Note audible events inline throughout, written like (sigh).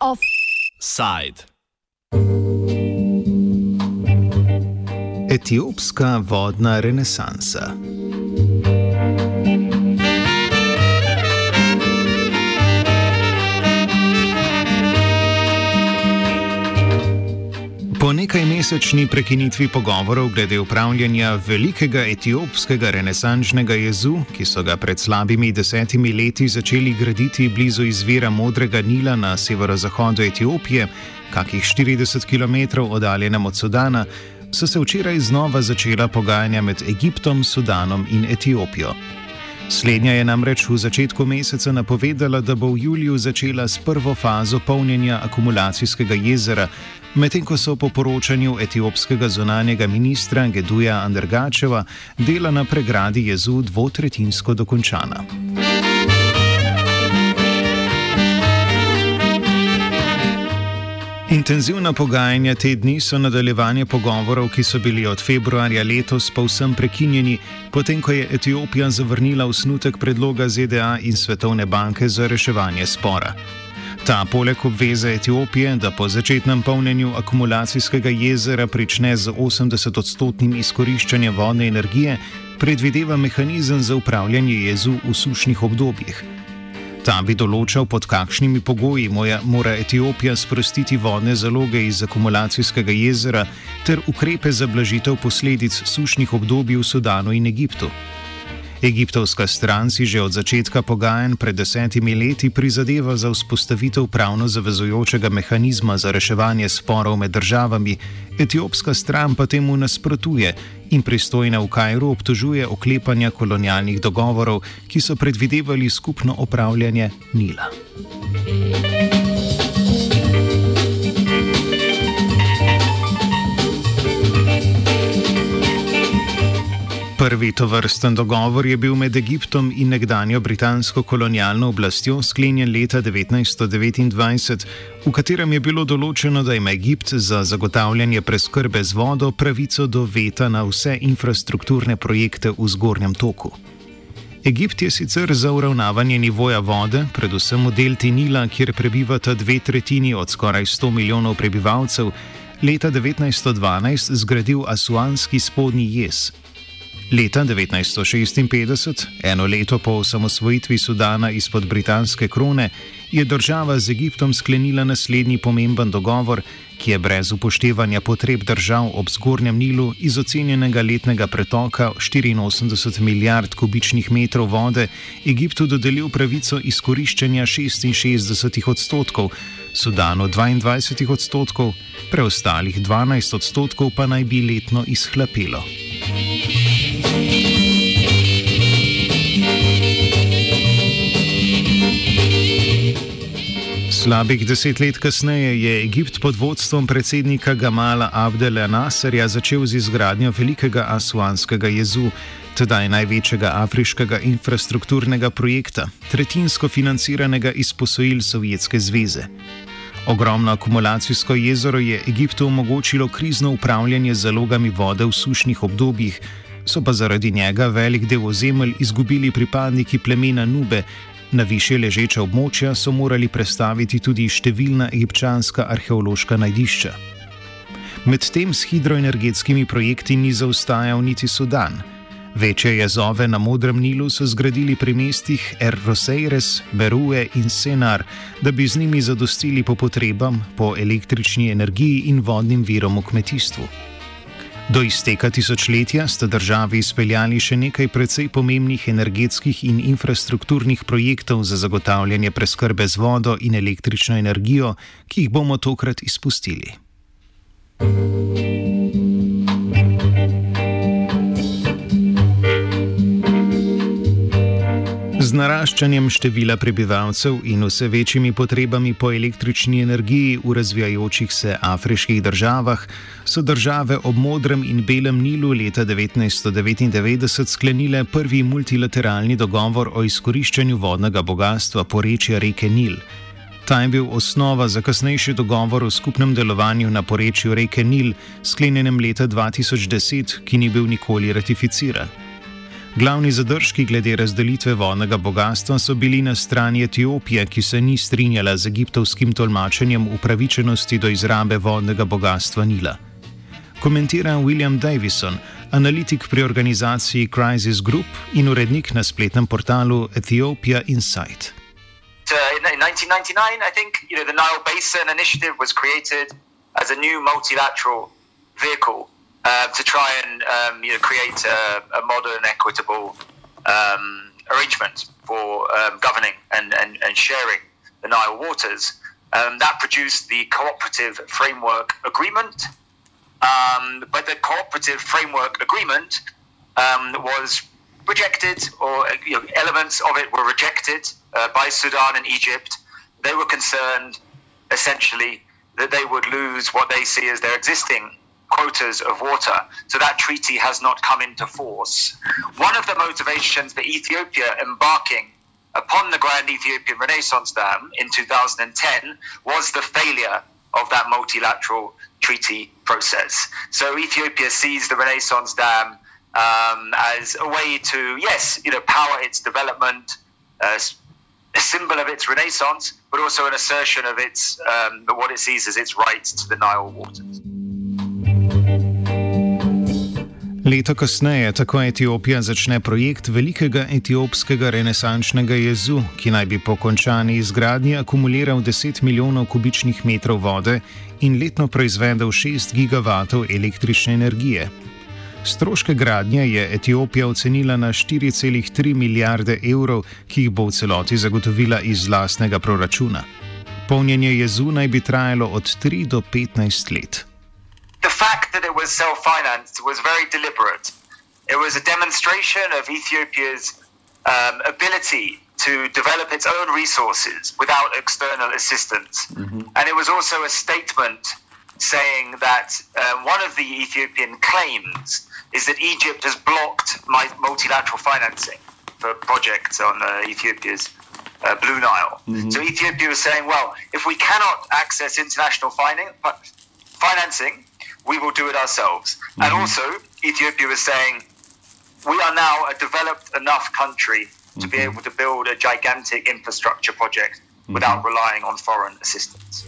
Offside. Etiopska vodna renesansa. Po nekaj mesečni prekinitvi pogovorov glede upravljanja velikega etiopskega renesančnega jezu, ki so ga pred slabimi desetimi leti začeli graditi blizu izvira Modrega Nila na severozahodu Etiopije, kakih 40 km oddaljenem od Sudana, so se včeraj znova začela pogajanja med Egiptom, Sudanom in Etiopijo. Slednja je namreč v začetku meseca napovedala, da bo v juliju začela s prvo fazo polnjenja akumulacijskega jezera, medtem ko so po poročanju etiopskega zunanjega ministra Geduja Andrgačeva dela na pregradi jezu dvotretinsko dokončana. Intenzivna pogajanja te dni so nadaljevanje pogovorov, ki so bili od februarja letos povsem prekinjeni, potem ko je Etiopija zavrnila osnutek predloga ZDA in Svetovne banke za reševanje spora. Ta poleg obveze Etiopije, da po začetnem polnjenju akumulacijskega jezera prične z 80-odstotnim izkoriščanjem vodne energije, predvideva mehanizem za upravljanje jezu v sušnih obdobjih. Ta bi določal, pod kakšnimi pogoji mora Etiopija sprostiti vodne zaloge iz akumulacijskega jezera ter ukrepe za blažitev posledic sušnih obdobij v Sudanu in Egiptu. Egiptovska stran si že od začetka pogajanj pred desetimi leti prizadeva za vzpostavitev pravno zavezujočega mehanizma za reševanje sporov med državami, etiopska stran pa temu nasprotuje in pristojne v Kajru obtožuje oklepanja kolonialnih dogovorov, ki so predvidevali skupno upravljanje Nila. Tovrsten dogovor je bil med Egiptom in nekdanjo britansko kolonialno oblastjo sklenjen leta 1929, v katerem je bilo določeno, da ima Egipt za zagotavljanje preskrbe z vodo pravico do veta na vse infrastrukturne projekte v zgornjem toku. Egipt je sicer za uravnavanje nivoja vode, predvsem v delti Nila, kjer prebivata dve tretjini od skoraj 100 milijonov prebivalcev, leta 1912 zgradil Asuanski spodnji jez. Leta 1956, eno leto po osamosvojitvi Sudana izpod britanske krone, je država z Egiptom sklenila naslednji pomemben dogovor, ki je brez upoštevanja potreb držav ob zgornjem Nilu iz ocenjenega letnega pretoka 84 milijard kubičnih metrov vode Egiptu dodelil pravico izkoriščanja 66 odstotkov, Sudanu 22 odstotkov, preostalih 12 odstotkov pa naj bi letno izhlapelo. Slabih deset let kasneje je Egipt pod vodstvom predsednika Gamala Abdela Nasserja začel z izgradnjo velikega Asuanskega jezu, tedaj največjega afriškega infrastrukturnega projekta, tretjinsko financiranega iz posojil Sovjetske zveze. Ogromno akumulacijsko jezero je Egiptu omogočilo krizno upravljanje z zalogami vode v sušnih obdobjih, so pa zaradi njega velik del ozemelj izgubili pripadniki plemena Nube, Na više ležeča območja so morali prestaviti tudi številna egipčanska arheološka najdišča. Medtem s hidroenergetskimi projekti ni zaostajal niti Sudan. Večje jezove na Modrem Nilu so zgradili pri mestih Er Roseires, Berue in Senar, da bi z njimi zadostili po potrebam po električni energiji in vodnim virom v kmetijstvu. Do izteka tisočletja sta državi izpeljali še nekaj precej pomembnih energetskih in infrastrukturnih projektov za zagotavljanje preskrbe z vodo in električno energijo, ki jih bomo tokrat izpustili. Z naraščanjem števila prebivalcev in vse večjimi potrebami po električni energiji v razvijajočih se afriških državah so države ob Modrem in Belem Nilu leta 1999 sklenile prvi multilateralni dogovor o izkoriščanju vodnega bogatstva porečja reke Nil. Ta je bil osnova za kasnejši dogovor o skupnem delovanju na porečju reke Nil, sklenjenem leta 2010, ki ni bil nikoli ratificiran. Glavni zadržki glede razdelitve vodnega bogatstva so bili na strani Etiopije, ki se ni strinjala z egiptovskim tolmačenjem upravičenosti do izrabe vodnega bogatstva Nila. Komentira William Davison, analitik pri organizaciji Crisis Group in urednik na spletnem portalu Ethiopia Insight. Uh, in 1999, I think you know the Nile Basin Initiative was created as a new multilateral vehicle uh, to try and um, you know create a, a modern, equitable um, arrangement for um, governing and, and, and, sharing the Nile waters. Um, that produced the Cooperative Framework Agreement. Um, but the Cooperative Framework Agreement um, was rejected, or you know, elements of it were rejected uh, by Sudan and Egypt. They were concerned, essentially, that they would lose what they see as their existing quotas of water. So that treaty has not come into force. One of the motivations for Ethiopia embarking upon the Grand Ethiopian Renaissance Dam in 2010 was the failure of that multilateral treaty process. So Ethiopia sees the Renaissance Dam um, as a way to, yes, you know, power its development, uh, a symbol of its renaissance, but also an assertion of its um, what it sees as its rights to the Nile waters. Leto kasneje tako Etiopija začne projekt velikega etiopskega renesančnega jezu, ki naj bi po končani izgradnji akumuliral 10 milijonov kubičnih metrov vode in letno proizvedel 6 gigavatov električne energije. Stroške gradnje je Etiopija ocenila na 4,3 milijarde evrov, ki jih bo v celoti zagotovila iz lastnega proračuna. Polnjenje jezu naj bi trajalo od 3 do 15 let. That it was self financed was very deliberate. It was a demonstration of Ethiopia's um, ability to develop its own resources without external assistance. Mm-hmm. And it was also a statement saying that uh, one of the Ethiopian claims is that Egypt has blocked my multilateral financing for projects on uh, Ethiopia's uh, Blue Nile. Mm-hmm. So Ethiopia was saying, well, if we cannot access international financing, we will do it ourselves. Mm-hmm. And also, Ethiopia was saying, we are now a developed enough country to mm-hmm. be able to build a gigantic infrastructure project mm-hmm. without relying on foreign assistance.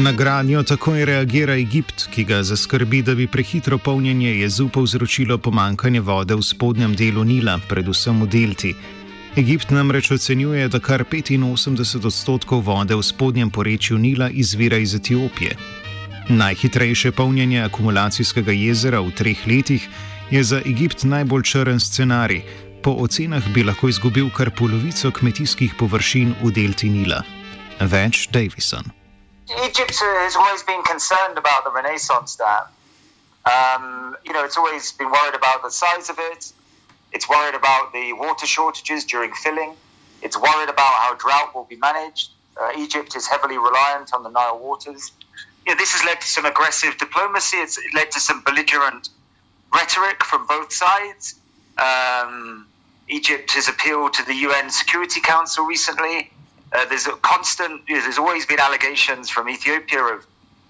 Na gradnjo takoj reagira Egipt, ki ga zaskrbi, da bi prehitro polnjenje jezu povzročilo pomankanje vode v spodnjem delu Nila, predvsem v delti. Egipt namreč ocenjuje, da kar 85 odstotkov vode v spodnjem porečju Nila izvira iz Etiopije. Najhitrejše polnjenje akumulacijskega jezera v treh letih je za Egipt najbolj črn scenarij. Po ocenah bi lahko izgubil kar polovico kmetijskih površin v delti Nila. Več Davison. Egypt has always been concerned about the Renaissance Dam. Um, you know, it's always been worried about the size of it, It's worried about the water shortages during filling. It's worried about how drought will be managed. Uh, Egypt is heavily reliant on the Nile waters. Know, this has led to some aggressive diplomacy. It's led to some belligerent rhetoric from both sides. Um, Egypt has appealed to the UN Security Council recently. Uh, there's a constant, there's always been allegations from Ethiopia of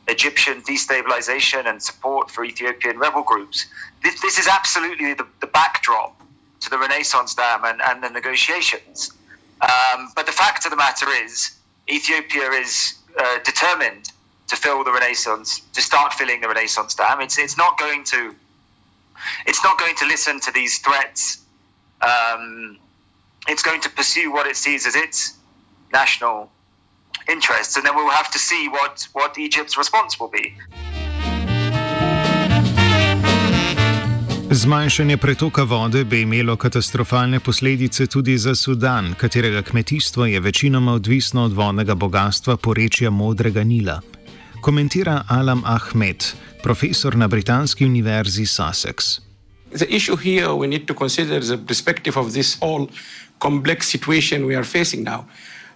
Egyptian destabilization and support for Ethiopian rebel groups. This, this is absolutely the, the backdrop to the Renaissance Dam and, and the negotiations. Um, but the fact of the matter is, Ethiopia is uh, determined to fill the Renaissance, to start filling the Renaissance Dam. It's it's not going to, it's not going to listen to these threats. Um, it's going to pursue what it sees as its national interests, and then we'll have to see what what Egypt's response will be. Zmanjšanje pretoka vode bi imelo katastrofalne posledice tudi za Sudan, katerega kmetijstvo je večinoma odvisno od vodnega bogatstva porečja Modrega Nila. Komentira Alam Ahmed, profesor na Britanski univerzi Sussex. The issue here we need to consider the perspective of this all complex situation we are facing now.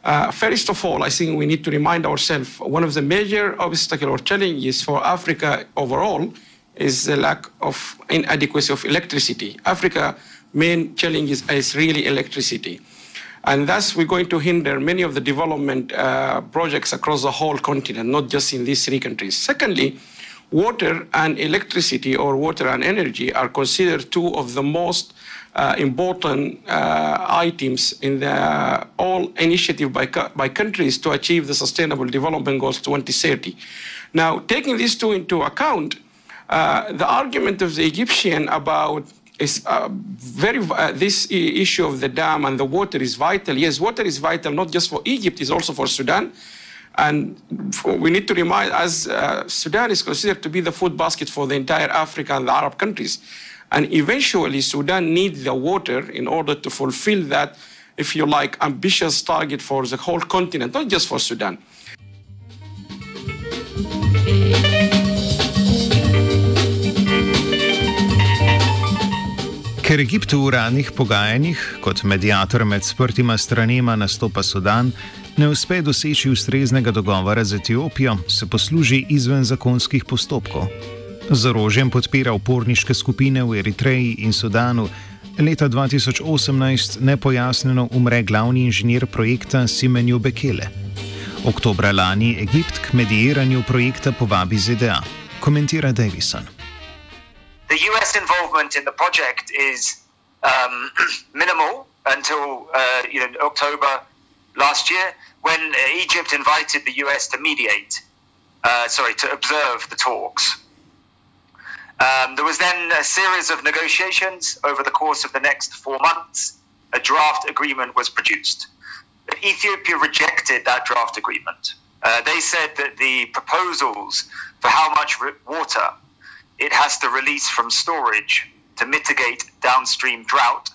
Uh, first of all, I think we need to remind ourselves one of the major obstacles or challenges for Africa overall is the lack of inadequacy of electricity. Africa main challenge is, is really electricity. And thus, we're going to hinder many of the development uh, projects across the whole continent, not just in these three countries. Secondly, water and electricity or water and energy are considered two of the most uh, important uh, items in the all initiative by, by countries to achieve the sustainable development goals 2030. Now, taking these two into account, uh, the argument of the Egyptian about is uh, very uh, this issue of the dam and the water is vital. Yes, water is vital not just for Egypt, it's also for Sudan. And for, we need to remind, as uh, Sudan is considered to be the food basket for the entire Africa and the Arab countries. And eventually, Sudan needs the water in order to fulfill that, if you like, ambitious target for the whole continent, not just for Sudan. Ker Egiptu v uradnih pogajanjih kot medijator med sprtima stranema nastopa Sudan, ne uspe doseči ustreznega dogovora z Etiopijo, se posluži izven zakonskih postopkov. Z orožjem podpira uporniške skupine v Eritreji in Sudanu. Leta 2018 nepojasneno umre glavni inženir projekta Simenju Bekele. Oktobra lani Egipt k medijiranju projekta povabi ZDA. Komentira Davison. The US involvement in the project is um, (clears throat) minimal until uh, you know October last year, when Egypt invited the US to mediate, uh, sorry, to observe the talks. Um, there was then a series of negotiations over the course of the next four months. A draft agreement was produced. But Ethiopia rejected that draft agreement. Uh, they said that the proposals for how much water it has to release from storage to mitigate downstream drought.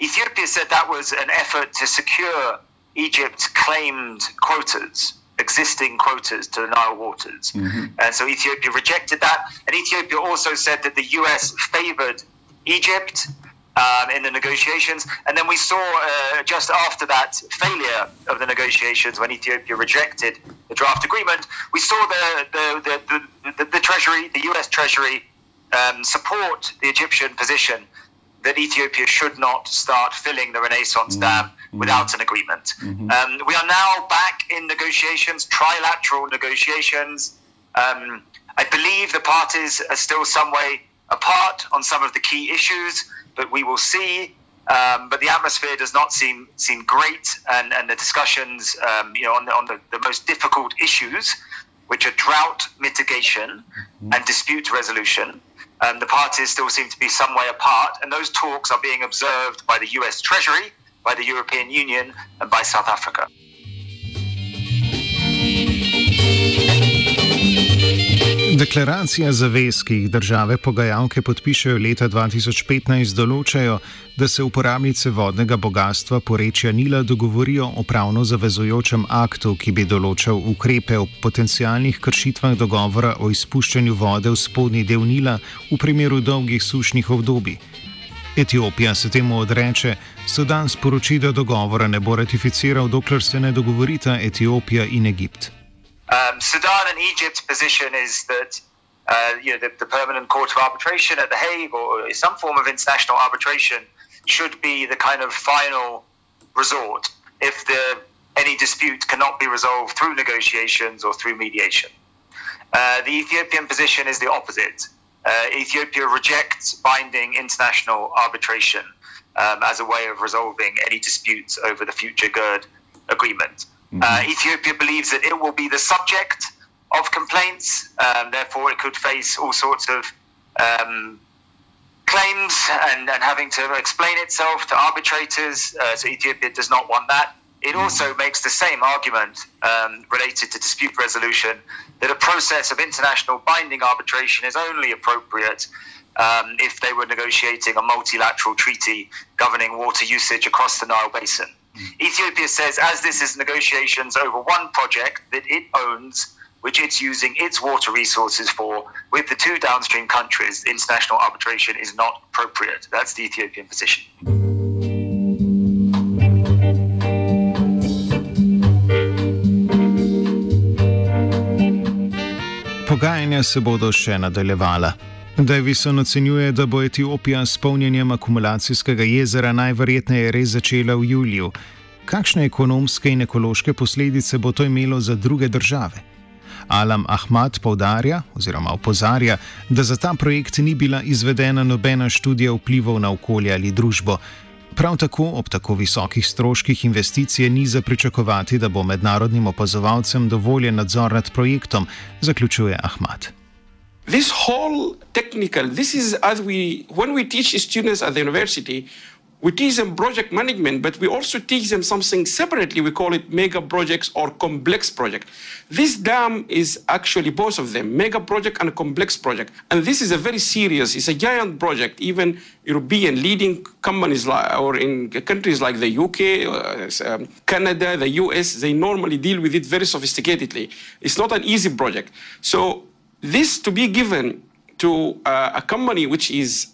Ethiopia said that was an effort to secure Egypt's claimed quotas, existing quotas to the Nile waters. Mm-hmm. And so Ethiopia rejected that. And Ethiopia also said that the US favored Egypt um, in the negotiations. And then we saw uh, just after that failure of the negotiations, when Ethiopia rejected the draft agreement, we saw the the the, the, the, the Treasury, the U.S. Treasury, um, support the Egyptian position that Ethiopia should not start filling the Renaissance mm-hmm. Dam mm-hmm. without an agreement. Mm-hmm. Um, we are now back in negotiations, trilateral negotiations. Um, I believe the parties are still some way apart on some of the key issues but we will see. Um, but the atmosphere does not seem seem great, and, and the discussions, um, you know, on the on the, the most difficult issues, which are drought mitigation mm-hmm. and dispute resolution, um, the parties still seem to be some way apart, and those talks are being observed by the U.S. Treasury, by the European Union, and by South Africa. Deklaracija zavez, ki jih države pogajalke podpišajo leta 2015, določajo, da se uporabnice vodnega bogatstva porečja Nila dogovorijo o pravno zavezujočem aktu, ki bi določal ukrepe o potencijalnih kršitvah dogovora o izpuščanju vode v spodnji del Nila v primeru dolgih sušnih obdobij. Etiopija se temu odreče, Sudan sporoči, da dogovora ne bo ratificiral, dokler se ne dogovorita Etiopija in Egipt. Um, Sudan and Egypt's position is that uh, you know the, the, permanent court of arbitration at the Hague or some form of international arbitration should be the kind of final resort if the any dispute cannot be resolved through negotiations or through mediation. Uh, the Ethiopian position is the opposite. Uh, Ethiopia rejects binding international arbitration um, as a way of resolving any disputes over the future GERD agreement. Mm-hmm. Uh, Ethiopia believes that it will be the subject of complaints, um, therefore, it could face all sorts of um, claims and, and, having to explain itself to arbitrators. Uh, so, Ethiopia does not want that. It mm-hmm. also makes the same argument um, related to dispute resolution that a process of international binding arbitration is only appropriate um, if they were negotiating a multilateral treaty governing water usage across the Nile Basin. Ethiopia says, as this is negotiations over one project that it owns, which it's using its water resources for, with the two downstream countries, international arbitration is not appropriate. That's the Ethiopian position. Pogajanja se bodo še nadaljevala. Davison ocenjuje, da bo Etiopija s polnjenjem akumulacijskega jezera najverjetneje res začela v juliju. Kakšne ekonomske in ekološke posledice bo to imelo za druge države? Alam Ahmad povdarja oziroma opozarja, da za ta projekt ni bila izvedena nobena študija vplivov na okolje ali družbo. Prav tako ob tako visokih stroških investicije ni za pričakovati, da bo mednarodnim opazovalcem dovoljen nadzor nad projektom, zaključuje Ahmad. This whole technical, this is as we, when we teach students at the university, we teach them project management, but we also teach them something separately. We call it mega projects or complex project. This dam is actually both of them, mega project and complex project. And this is a very serious, it's a giant project. Even European leading companies like, or in countries like the UK, uh, um, Canada, the US, they normally deal with it very sophisticatedly. It's not an easy project. So this to be given to uh, a company which is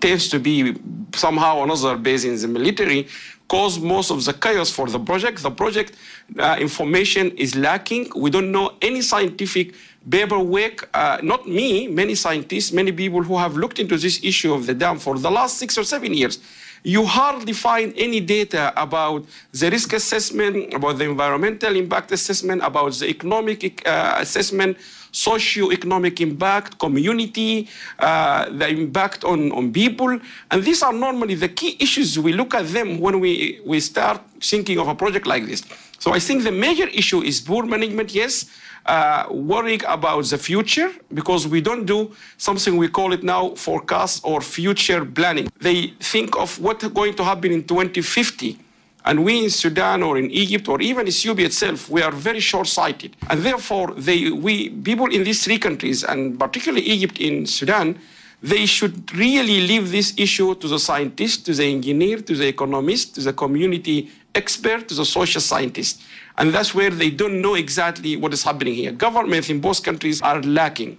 tends to be somehow another base in the military caused most of the chaos for the project. The project uh, information is lacking. We don't know any scientific paperwork. Uh, not me, many scientists, many people who have looked into this issue of the dam for the last six or seven years. You hardly find any data about the risk assessment, about the environmental impact assessment, about the economic uh, assessment socio-economic impact, community, uh, the impact on, on people. And these are normally the key issues we look at them when we, we start thinking of a project like this. So I think the major issue is poor management, yes, uh, worrying about the future because we don't do something we call it now forecast or future planning. They think of what's going to happen in 2050 and we in Sudan or in Egypt or even Ethiopia itself, we are very short-sighted. And therefore, they, we, people in these three countries, and particularly Egypt in Sudan, they should really leave this issue to the scientist, to the engineer, to the economist, to the community expert, to the social scientist. And that's where they don't know exactly what is happening here. Governments in both countries are lacking.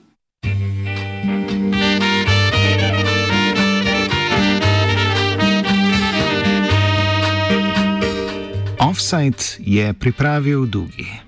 Offside je pripravil Dugi.